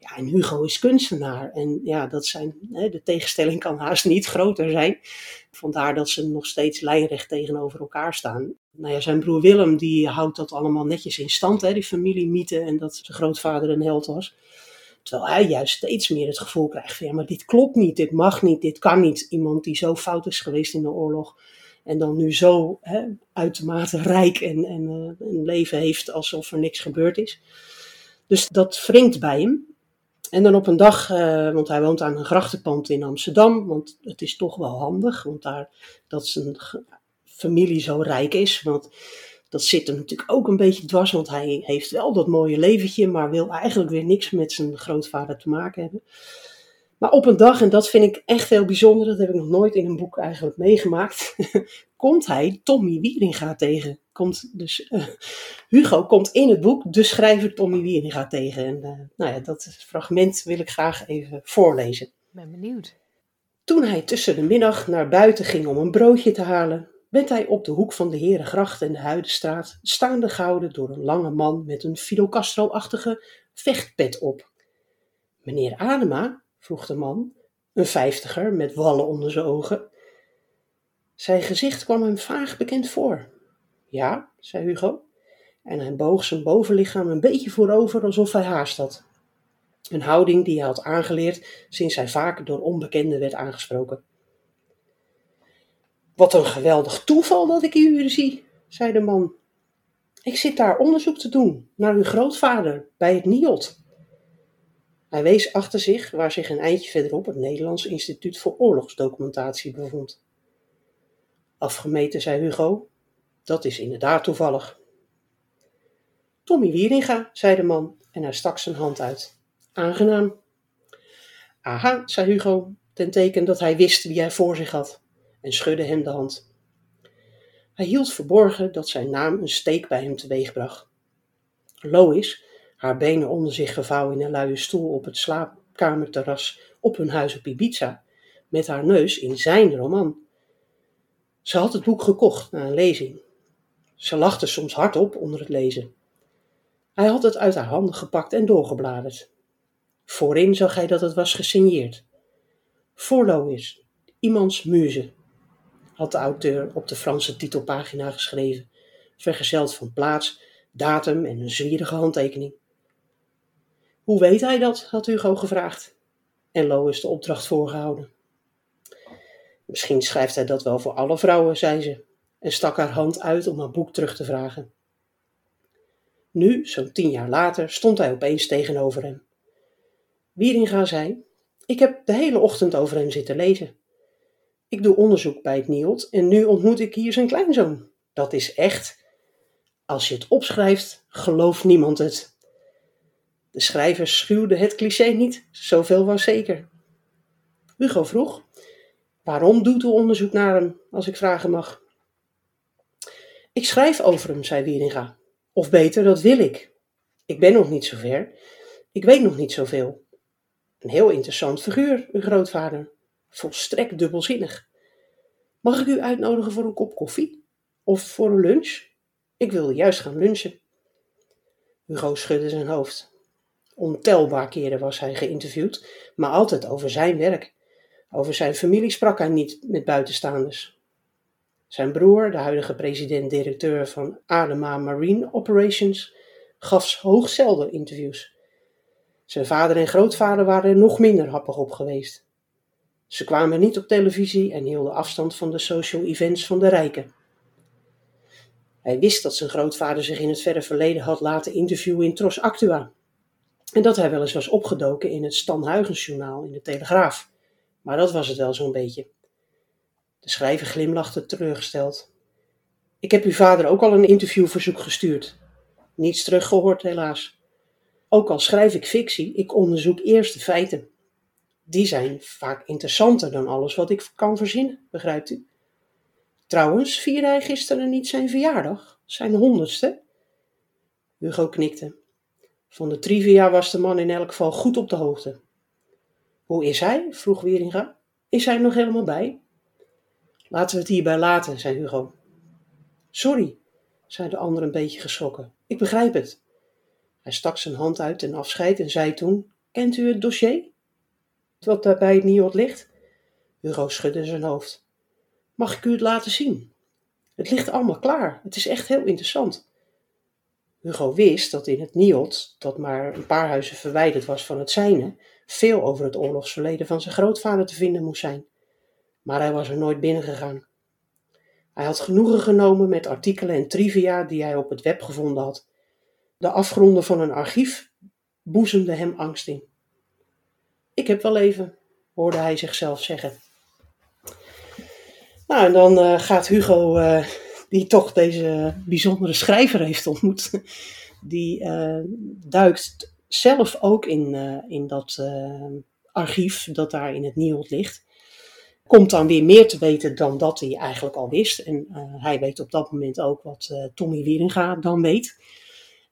I: Ja, en Hugo is kunstenaar. En ja, dat zijn, de tegenstelling kan haast niet groter zijn. Vandaar dat ze nog steeds lijnrecht tegenover elkaar staan. Nou ja, zijn broer Willem die houdt dat allemaal netjes in stand, hè, die familiemythe en dat zijn grootvader een held was. Terwijl hij juist steeds meer het gevoel krijgt ja, maar dit klopt niet, dit mag niet, dit kan niet. Iemand die zo fout is geweest in de oorlog en dan nu zo hè, uitermate rijk en, en uh, een leven heeft alsof er niks gebeurd is. Dus dat wringt bij hem. En dan op een dag, uh, want hij woont aan een grachtenpand in Amsterdam, want het is toch wel handig, want daar dat zijn familie zo rijk is. Want dat zit hem natuurlijk ook een beetje dwars, want hij heeft wel dat mooie leventje, maar wil eigenlijk weer niks met zijn grootvader te maken hebben. Maar op een dag, en dat vind ik echt heel bijzonder, dat heb ik nog nooit in een boek eigenlijk meegemaakt, [laughs] komt hij Tommy Wieringa tegen. Komt dus, uh, Hugo komt in het boek de schrijver Tommy Wieringa tegen. En uh, nou ja, dat fragment wil ik graag even voorlezen. Ik
A: ben benieuwd.
I: Toen hij tussen de middag naar buiten ging om een broodje te halen, werd hij op de hoek van de Herengracht en de Huidenstraat staande gehouden door een lange man met een Fidel Castro-achtige vechtpet op. Meneer Adema, vroeg de man, een vijftiger met wallen onder zijn ogen. Zijn gezicht kwam hem vaag bekend voor. Ja, zei Hugo, en hij boog zijn bovenlichaam een beetje voorover alsof hij haast had. Een houding die hij had aangeleerd sinds hij vaak door onbekenden werd aangesproken. Wat een geweldig toeval dat ik u hier zie, zei de man. Ik zit daar onderzoek te doen naar uw grootvader bij het NIOT. Hij wees achter zich waar zich een eindje verderop het Nederlands Instituut voor Oorlogsdocumentatie bevond. Afgemeten, zei Hugo, dat is inderdaad toevallig. Tommy Wieringa, zei de man en hij stak zijn hand uit. Aangenaam. Aha, zei Hugo, ten teken dat hij wist wie hij voor zich had en schudde hem de hand. Hij hield verborgen dat zijn naam een steek bij hem teweegbracht. Lois, haar benen onder zich gevouwen in een luie stoel op het slaapkamerterras op hun huis op Ibiza, met haar neus in zijn roman. Ze had het boek gekocht na een lezing. Ze lachte soms hardop onder het lezen. Hij had het uit haar handen gepakt en doorgebladerd. Voorin zag hij dat het was gesigneerd. Voor Lois, iemands muze had de auteur op de Franse titelpagina geschreven, vergezeld van plaats, datum en een zwierige handtekening. Hoe weet hij dat? had Hugo gevraagd. En Lois de opdracht voorgehouden. Misschien schrijft hij dat wel voor alle vrouwen, zei ze. En stak haar hand uit om haar boek terug te vragen. Nu, zo'n tien jaar later, stond hij opeens tegenover hem. Wieringa zei: Ik heb de hele ochtend over hem zitten lezen. Ik doe onderzoek bij het NIOD en nu ontmoet ik hier zijn kleinzoon. Dat is echt. Als je het opschrijft, gelooft niemand het. De schrijver schuwde het cliché niet, zoveel was zeker. Hugo vroeg: Waarom doet u onderzoek naar hem, als ik vragen mag? Ik schrijf over hem, zei Wieringa. Of beter, dat wil ik. Ik ben nog niet zo ver. Ik weet nog niet zoveel. Een heel interessant figuur, uw grootvader. Volstrekt dubbelzinnig. Mag ik u uitnodigen voor een kop koffie? Of voor een lunch? Ik wilde juist gaan lunchen. Hugo schudde zijn hoofd. Ontelbaar keren was hij geïnterviewd, maar altijd over zijn werk. Over zijn familie sprak hij niet met buitenstaanders. Zijn broer, de huidige president-directeur van Adema Marine Operations, gaf hoog zelden interviews. Zijn vader en grootvader waren er nog minder happig op geweest. Ze kwamen niet op televisie en hielden afstand van de social events van de rijken. Hij wist dat zijn grootvader zich in het verre verleden had laten interviewen in Tros Actua. En dat hij wel eens was opgedoken in het Stan Huygensjournaal in de Telegraaf. Maar dat was het wel zo'n beetje. De schrijver glimlachte teleurgesteld. Ik heb uw vader ook al een interviewverzoek gestuurd. Niets teruggehoord, helaas. Ook al schrijf ik fictie, ik onderzoek eerst de feiten. Die zijn vaak interessanter dan alles wat ik kan verzinnen, begrijpt u? Trouwens, vierde hij gisteren niet zijn verjaardag, zijn honderdste? Hugo knikte. Van de trivia was de man in elk geval goed op de hoogte. Hoe is hij? vroeg Wieringa. Is hij nog helemaal bij? Laten we het hierbij laten, zei Hugo. Sorry, zei de ander een beetje geschrokken. Ik begrijp het. Hij stak zijn hand uit ten afscheid en zei toen: Kent u het dossier? Wat daar bij het NIOD ligt? Hugo schudde zijn hoofd. Mag ik u het laten zien? Het ligt allemaal klaar. Het is echt heel interessant. Hugo wist dat in het NIOD, dat maar een paar huizen verwijderd was van het zijne, veel over het oorlogsverleden van zijn grootvader te vinden moest zijn. Maar hij was er nooit binnengegaan. Hij had genoegen genomen met artikelen en trivia die hij op het web gevonden had. De afgronden van een archief boezemden hem angst in. Ik heb wel even, hoorde hij zichzelf zeggen. Nou, en dan uh, gaat Hugo, uh, die toch deze bijzondere schrijver heeft ontmoet, [laughs] die uh, duikt zelf ook in, in dat archief dat daar in het NIOD ligt. Komt dan weer meer te weten dan dat hij eigenlijk al wist. En hij weet op dat moment ook wat Tommy Wieringa dan weet.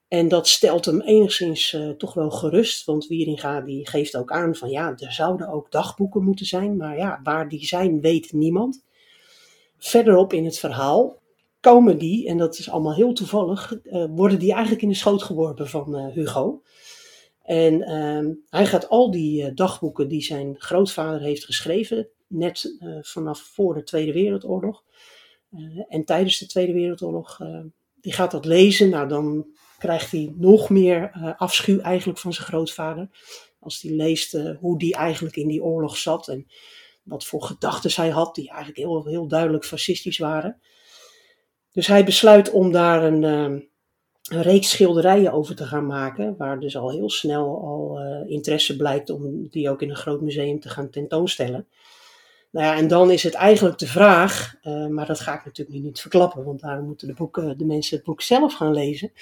I: En dat stelt hem enigszins uh, toch wel gerust, want Wieringa die geeft ook aan van ja, er zouden ook dagboeken moeten zijn, maar ja, waar die zijn weet niemand. Verderop in het verhaal komen die, en dat is allemaal heel toevallig, worden die eigenlijk in de schoot geworpen van Hugo. En ehm, hij gaat al die dagboeken die zijn grootvader heeft geschreven, net vanaf voor de Tweede Wereldoorlog en tijdens de Tweede Wereldoorlog, die gaat dat lezen. Nou, dan krijgt hij nog meer afschuw eigenlijk van zijn grootvader. Als hij leest hoe die eigenlijk in die oorlog zat en wat voor gedachten hij had, die eigenlijk heel, heel duidelijk fascistisch waren. Dus hij besluit om daar een, een reeks schilderijen over te gaan maken, waar dus al heel snel al interesse blijkt om die ook in een groot museum te gaan tentoonstellen. Nou ja, en dan is het eigenlijk de vraag, maar dat ga ik natuurlijk nu niet verklappen, want daarom moeten de, boeken, de mensen het boek zelf gaan lezen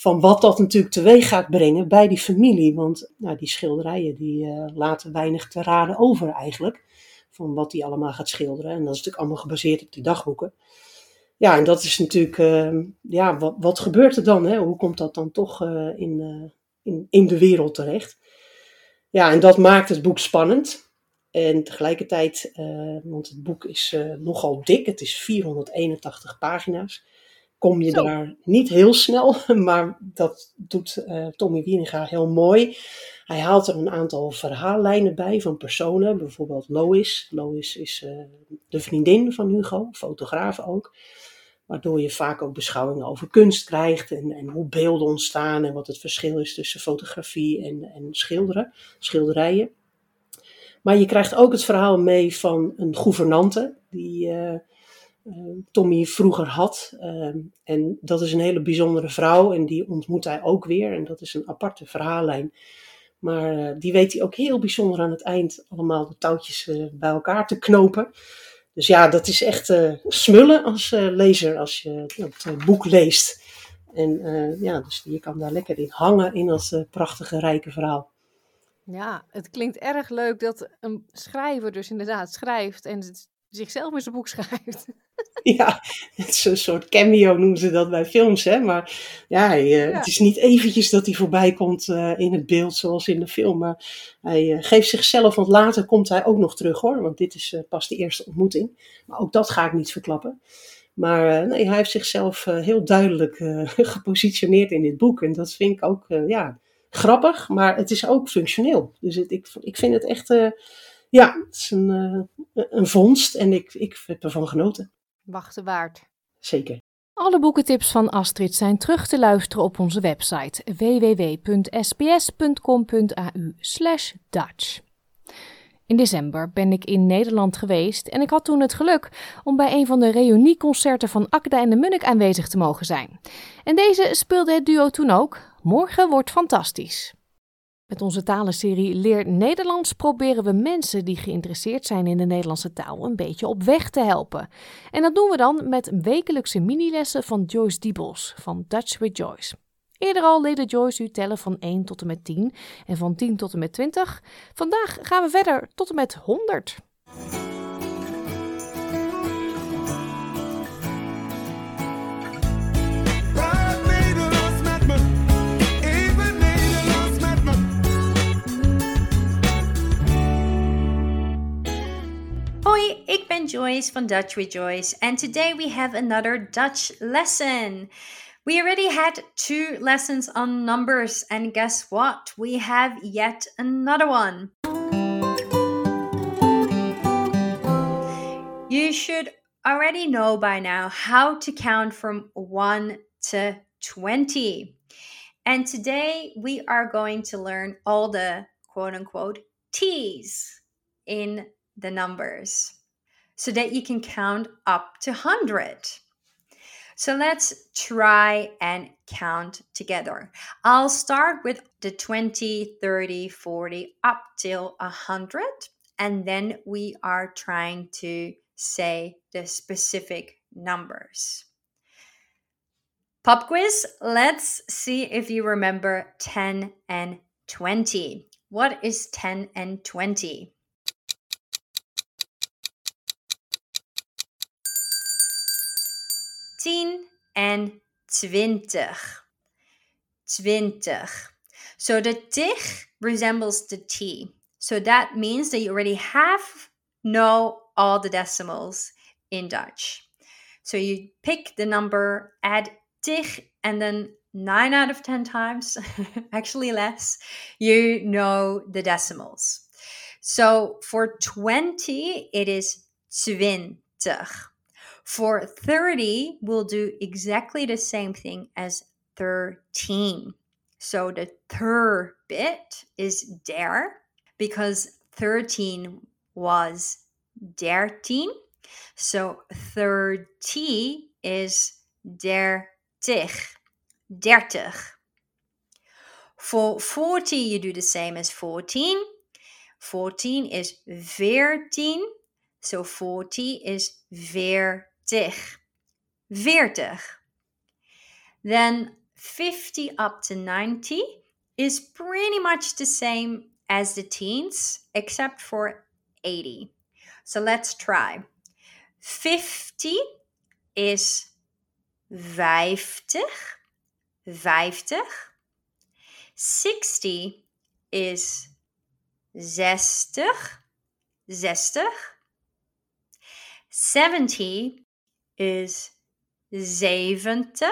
I: van wat dat natuurlijk teweeg gaat brengen bij die familie. Want nou, die schilderijen die uh, laten weinig te raden over eigenlijk. Van wat hij allemaal gaat schilderen. En dat is natuurlijk allemaal gebaseerd op die dagboeken. Ja, en dat is natuurlijk, uh, ja, wat, wat gebeurt er dan? Hè? Hoe komt dat dan toch uh, in, in, in de wereld terecht? Ja, en dat maakt het boek spannend. En tegelijkertijd, want het boek is nogal dik, het is 481 pagina's kom je daar niet heel snel, [laughs] maar dat doet uh, Tommy Wieringa heel mooi. Hij haalt er een aantal verhaallijnen bij van personen, bijvoorbeeld Lois. Lois is de vriendin van Hugo, fotograaf ook. Waardoor je vaak ook beschouwingen over kunst krijgt en, en hoe beelden ontstaan en wat het verschil is tussen fotografie en, en schilderen, schilderijen. Maar je krijgt ook het verhaal mee van een gouvernante die... Uh, Tommy vroeger had. Ehm, en dat is een hele bijzondere vrouw en die ontmoet hij ook weer. En dat is een aparte verhaallijn. Maar eh, die weet hij ook heel bijzonder aan het eind allemaal de touwtjes eh, bij elkaar te knopen. Dus ja, dat is echt smullen als lezer als je het boek leest. En ja, dus je kan daar lekker in hangen in dat prachtige, rijke verhaal.
A: Ja, het klinkt erg leuk dat een schrijver dus inderdaad schrijft en zichzelf in zijn boek [laughs] schrijft.
I: Ja, het is een soort cameo noemen ze dat bij films, hè. Maar ja, hij, eh, het is niet eventjes dat hij voorbij komt uh, in het beeld zoals in de film. Maar hij uh, geeft zichzelf, want later komt hij ook nog terug hoor. Want dit is pas de eerste ontmoeting. Maar ook dat ga ik niet verklappen. Maar nee, hij heeft zichzelf heel duidelijk [laughs] gepositioneerd in dit boek. En dat vind ik ook, ja, grappig, maar het is ook functioneel. Dus het, ik, ik vind het echt, uh, ja, het is een, uh, een vondst en ik, ik heb ervan genoten.
A: Wachten waard.
I: Zeker.
A: Alle boekentips van Astrid zijn terug te luisteren op onze website www.sbs.com.au/dutch. In december ben ik in Nederland geweest en ik had toen het geluk om bij een van de reunieconcerten van Akda en de Munnik aanwezig te mogen zijn. En deze speelde het duo toen ook. Morgen wordt fantastisch. Met onze talenserie Leer Nederlands proberen we mensen die geïnteresseerd zijn in de Nederlandse taal een beetje op weg te helpen. En dat doen we dan met wekelijkse minilessen van Joyce Diebels van Dutch with Joyce. Eerder al leerde Joyce u tellen van 1 tot en met 10 en van 10 tot en met 20. Vandaag gaan we verder tot en met 100.
J: Hoi, ik ben Joyce van Dutch with Joyce and today we have another Dutch lesson. We already had two lessons on numbers, and guess what? We have yet another one. You should already know by now how to count from 1 to 20. And today we are going to learn all the quote unquote T's in the numbers so that you can count up to 100. So let's try and count together. I'll start with the 20, 30, 40 up till 100. And then we are trying to say the specific numbers. Pop quiz, let's see if you remember 10 and 20. What is 10 and 20? Tien en twintig. Twintig. So the tig resembles the T. So that means that you already have know all the decimals in Dutch. So you pick the number, add tig, and then nine out of 10 times, [laughs] actually less, you know the decimals. So for 20, it is twintig. For 30, we'll do exactly the same thing as 13. So the third bit is der because 13 was dertien. So 30 is dertig. Dertig. For 40, you do the same as 14. 14 is veertien. So 40 is veertien. 40. Then 50 up to 90 is pretty much the same as the teens, except for 80. So let's try. 50 is 50, 50. 60 is 60, 60. 70 is 70.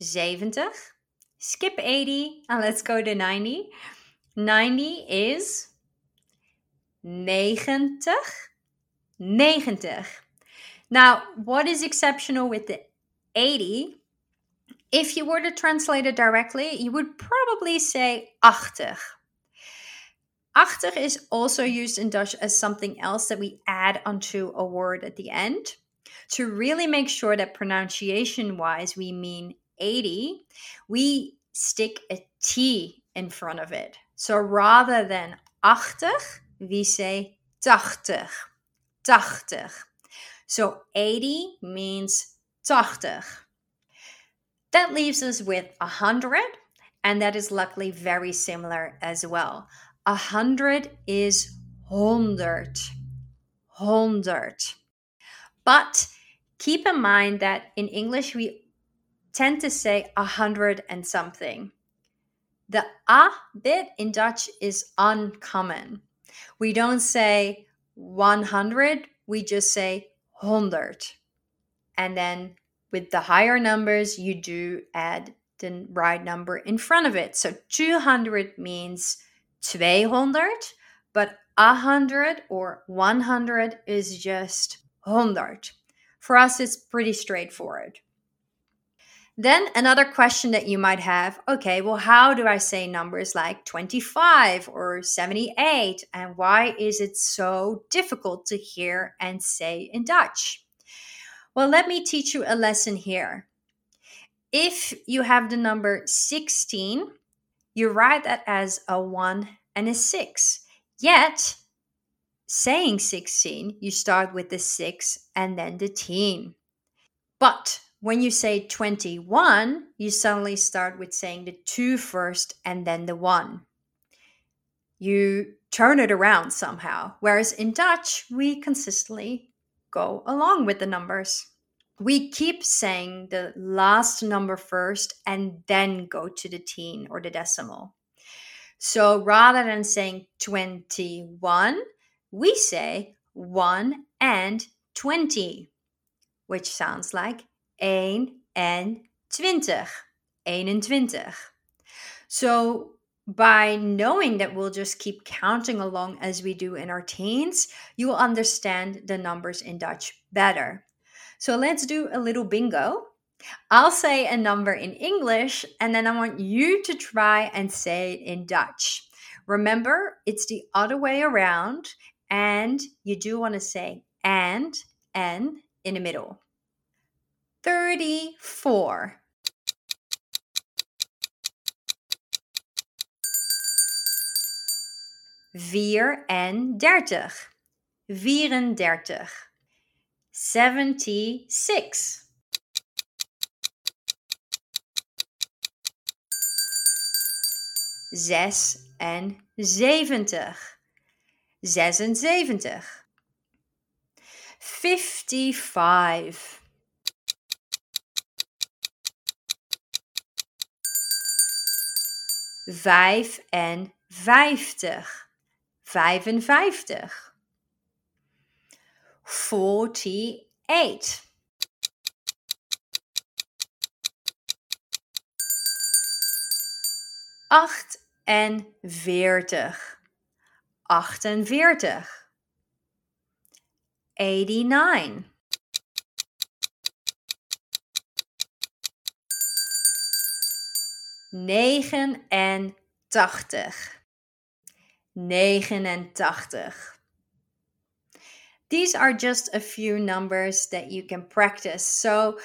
J: 70. Skip 80 and let's go to 90. 90 is 90. 90. Now, what is exceptional with the 80? If you were to translate it directly, you would probably say 80. 80 is also used in Dutch as something else that we add onto a word at the end. To really make sure that pronunciation wise we mean 80, we stick a T in front of it. So rather than 80, we say 80. 80. So 80 means 80. That leaves us with 100, and that is luckily very similar as well. 100 is 100. 100. But keep in mind that in English we tend to say a 100 and something. The a bit in Dutch is uncommon. We don't say 100, we just say 100. And then with the higher numbers, you do add the right number in front of it. So 200 means 200, but 100 or 100 is just 100. For us, it's pretty straightforward. Then another question that you might have okay, well, how do I say numbers like 25 or 78? And why is it so difficult to hear and say in Dutch? Well, let me teach you a lesson here. If you have the number 16, you write that as a 1 and a 6. Yet, saying 16, you start with the 6 and then the teen. But when you say 21, you suddenly start with saying the two first and then the one. You turn it around somehow. Whereas in Dutch, we consistently go along with the numbers. We keep saying the last number first and then go to the teen or the decimal. So rather than saying 21, we say 1 and 20, which sounds like 1 en 20. 21. So by knowing that we'll just keep counting along as we do in our teens, you will understand the numbers in Dutch better. So let's do a little bingo. I'll say a number in English and then I want you to try and say it in Dutch. Remember, it's the other way around, and you do want to say and and in the middle. 34 vier en dertig vieren dertig 76 zes en zeventig. zesenzeventig. Fifty-five. Vijfenvijftig. Vijfenvijftig. Forty-eight. Achtenveertig. Achtenveertig. Eighty-nine. 89. 89. These are just a few numbers that you can practice. So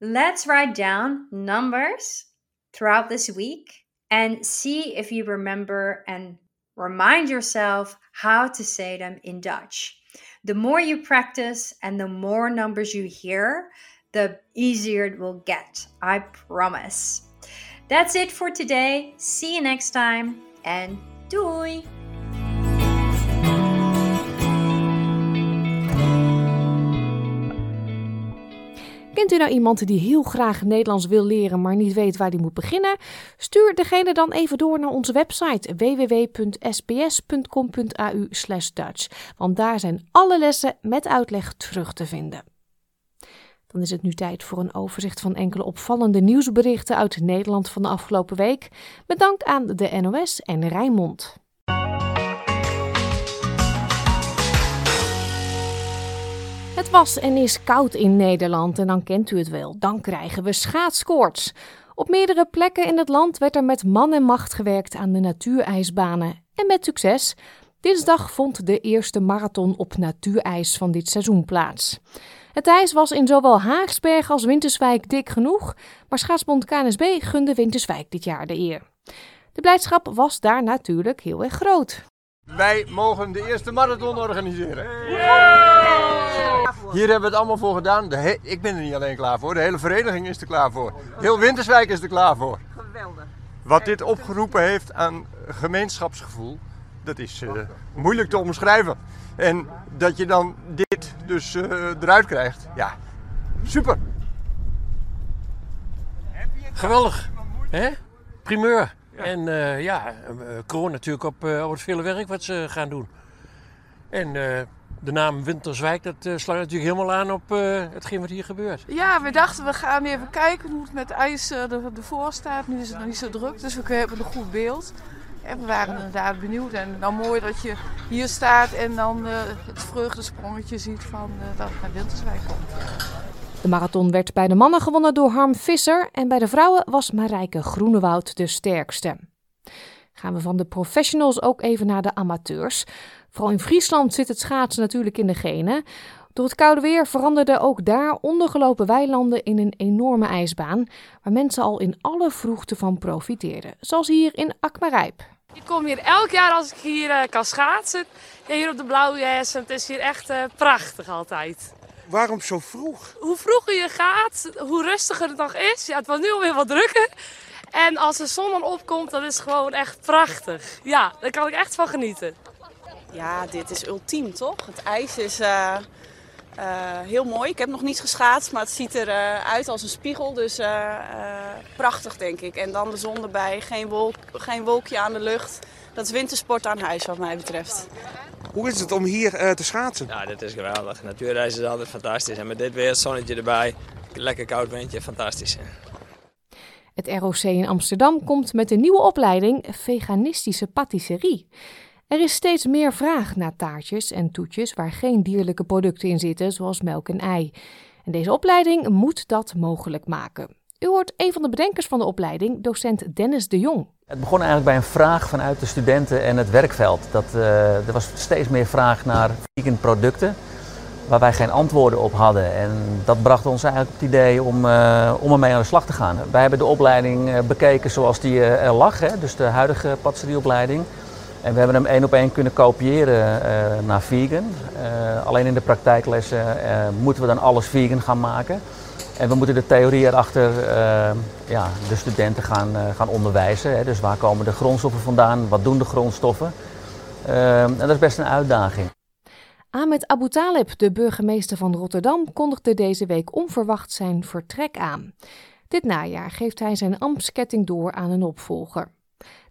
J: let's write down numbers throughout this week and see if you remember and remind yourself how to say them in Dutch. The more you practice and the more numbers you hear, the easier it will get. I promise. That's it for today. See you next time and doei!
A: Kent u nou iemand die heel graag Nederlands wil leren, maar niet weet waar hij moet beginnen? Stuur degene dan even door naar onze website www.sbs.com.au/dutch, want daar zijn alle lessen met uitleg terug te vinden. Dan is het nu tijd voor een overzicht van enkele opvallende nieuwsberichten uit Nederland van de afgelopen week. Met dank aan de NOS en Rijnmond. Het was en is koud in Nederland en dan kent u het wel. Dan krijgen we schaatskoorts. Op meerdere plekken in het land werd er met man en macht gewerkt aan de natuurijsbanen. En met succes. Dinsdag vond de eerste marathon op natuurijs van dit seizoen plaats. Het ijs was in zowel Haagsberg als Winterswijk dik genoeg, maar schaatsbond KNSB gunde Winterswijk dit jaar de eer. De blijdschap was daar natuurlijk heel erg groot.
K: Wij mogen de eerste marathon organiseren. Hier hebben we het allemaal voor gedaan. De ik ben er niet alleen klaar voor, de hele vereniging is er klaar voor. Heel Winterswijk is er klaar voor. Geweldig. Wat dit opgeroepen heeft aan gemeenschapsgevoel, dat is uh, moeilijk te omschrijven. En dat je dan dit dus uh, eruit krijgt, ja, super.
L: Geweldig, hè? Primeur. En uh, ja, kroon natuurlijk op, op het vele werk wat ze gaan doen. En de naam Winterswijk, dat uh, sluit natuurlijk helemaal aan op uh, hetgeen wat hier gebeurt.
M: Ja, we dachten we gaan even kijken hoe het met ijs uh, ervoor staat. Nu is het nog niet zo druk, dus we hebben een goed beeld. En we waren inderdaad benieuwd. En dan mooi dat je hier staat en dan het vreugdesprongetje ziet van dat het naar Winterswijk komt.
A: De marathon werd bij de mannen gewonnen door Harm Visser en bij de vrouwen was Marijke Groenewoud de sterkste. Gaan we van de professionals ook even naar de amateurs. Vooral in Friesland zit het schaatsen natuurlijk in de genen. Door het koude weer veranderden ook daar ondergelopen weilanden in een enorme ijsbaan, waar mensen al in alle vroegte van profiteerden, zoals hier in Akmarijp.
N: Ik kom hier elk jaar als ik hier uh, kan schaatsen. Ja, hier op de Blauwe Jes. Het is hier echt uh, prachtig altijd.
O: Waarom zo vroeg?
N: Hoe vroeger je gaat, hoe rustiger het nog is. Ja, het wordt nu alweer wat drukker. En als de zon dan opkomt, dan is het gewoon echt prachtig. Ja, daar kan ik echt van genieten.
P: Ja, dit is ultiem toch? Het ijs is uh, uh, heel mooi. Ik heb nog niet geschaatst, maar het ziet eruit uh, uit als een spiegel. Dus prachtig denk ik. En dan de zon erbij, geen, wolk, geen wolkje aan de lucht. Dat is wintersport aan huis wat mij betreft.
O: Hoe is het om hier te schaatsen?
Q: Nou, dit is geweldig. Natuurreis is altijd fantastisch. En met dit weer het zonnetje erbij, lekker koud windje, fantastisch.
A: Het ROC in Amsterdam komt met een nieuwe opleiding veganistische patisserie. Er is steeds meer vraag naar taartjes en toetjes waar geen dierlijke producten in zitten, zoals melk en ei. En deze opleiding moet dat mogelijk maken. U hoort een van de bedenkers van de opleiding, docent Dennis de Jong.
R: Het begon eigenlijk bij een vraag vanuit de studenten en het werkveld. Dat, uh, er was steeds meer vraag naar vegan producten waar wij geen antwoorden op hadden. En dat bracht ons eigenlijk op het idee om, uh, om ermee aan de slag te gaan. Wij hebben de opleiding bekeken zoals die er lag, hè, dus de huidige patisserieopleiding. En we hebben hem één op één kunnen kopiëren uh, naar vegan. Uh, alleen in de praktijklessen uh, moeten we dan alles vegan gaan maken. En we moeten de theorie erachter ja, de studenten gaan, gaan onderwijzen. Hè. Dus waar komen de grondstoffen vandaan? Wat doen de grondstoffen? en dat is best een uitdaging.
A: Ahmed Abu Talib, de burgemeester van Rotterdam, kondigde deze week onverwacht zijn vertrek aan. Dit najaar geeft hij zijn ambtsketting door aan een opvolger.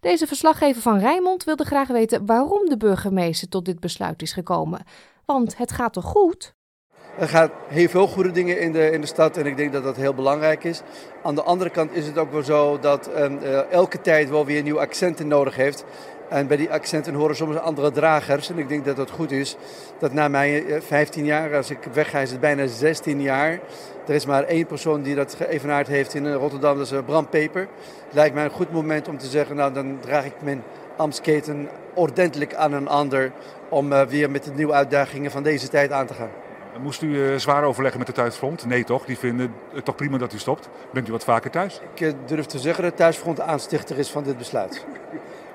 A: Deze verslaggever van Rijnmond wilde graag weten waarom de burgemeester tot dit besluit is gekomen. Want het gaat toch goed?
S: Er gaat heel veel goede dingen in de, in de stad en ik denk dat dat heel belangrijk is. Aan de andere kant is het ook wel zo dat uh, elke tijd wel weer nieuwe accenten nodig heeft. En bij die accenten horen soms andere dragers. En ik denk dat het goed is dat na mijn 15 jaar, als ik wegga is het bijna 16 jaar. Er is maar één persoon die dat geëvenaard heeft in Rotterdam, dat is Bram Peper. Het lijkt mij een goed moment om te zeggen, nou dan draag ik mijn ambtsketen ordentelijk aan een ander. Om uh, weer met de nieuwe uitdagingen van deze tijd aan te gaan.
O: Moest u uh, zwaar overleggen met de thuisfront? Nee toch? Die vinden het toch prima dat u stopt? Bent u wat vaker thuis?
S: Ik uh, durf te zeggen dat thuisfront aanstichter is van dit besluit. [laughs]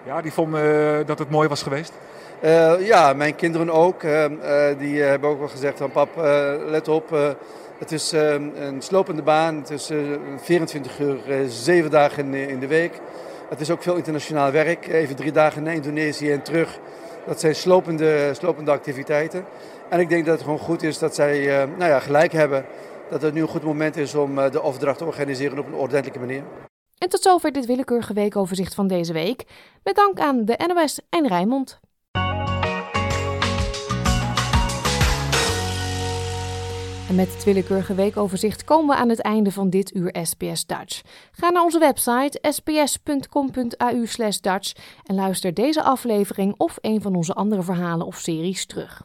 O: Ja, die vonden dat het mooi was geweest?
S: ja, mijn kinderen ook. die hebben ook wel gezegd van pap, let op het is een slopende baan. Het is 24 uur, 7 dagen in de week. Het is ook veel internationaal werk. Even drie dagen naar Indonesië en terug. Dat zijn slopende, slopende activiteiten. En ik denk dat het gewoon goed is dat zij nou ja, gelijk hebben. Dat het nu een goed moment is om de overdracht te organiseren op een ordentelijke manier.
A: En tot zover dit willekeurige weekoverzicht van deze week. Met dank aan de NOS en Rijnmond. En met het willekeurige weekoverzicht komen we aan het einde van dit uur SBS Dutch. Ga naar onze website sbs.com.au Dutch en luister deze aflevering of een van onze andere verhalen of series terug.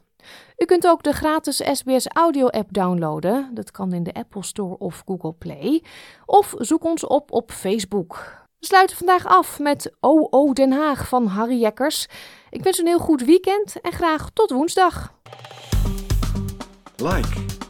A: U kunt ook de gratis SBS Audio app downloaden. Dat kan in de Apple Store of Google Play. Of zoek ons op op Facebook. We sluiten vandaag af met OO Den Haag van Harry Jekkers. Ik wens een heel goed weekend en graag tot woensdag.
B: Like,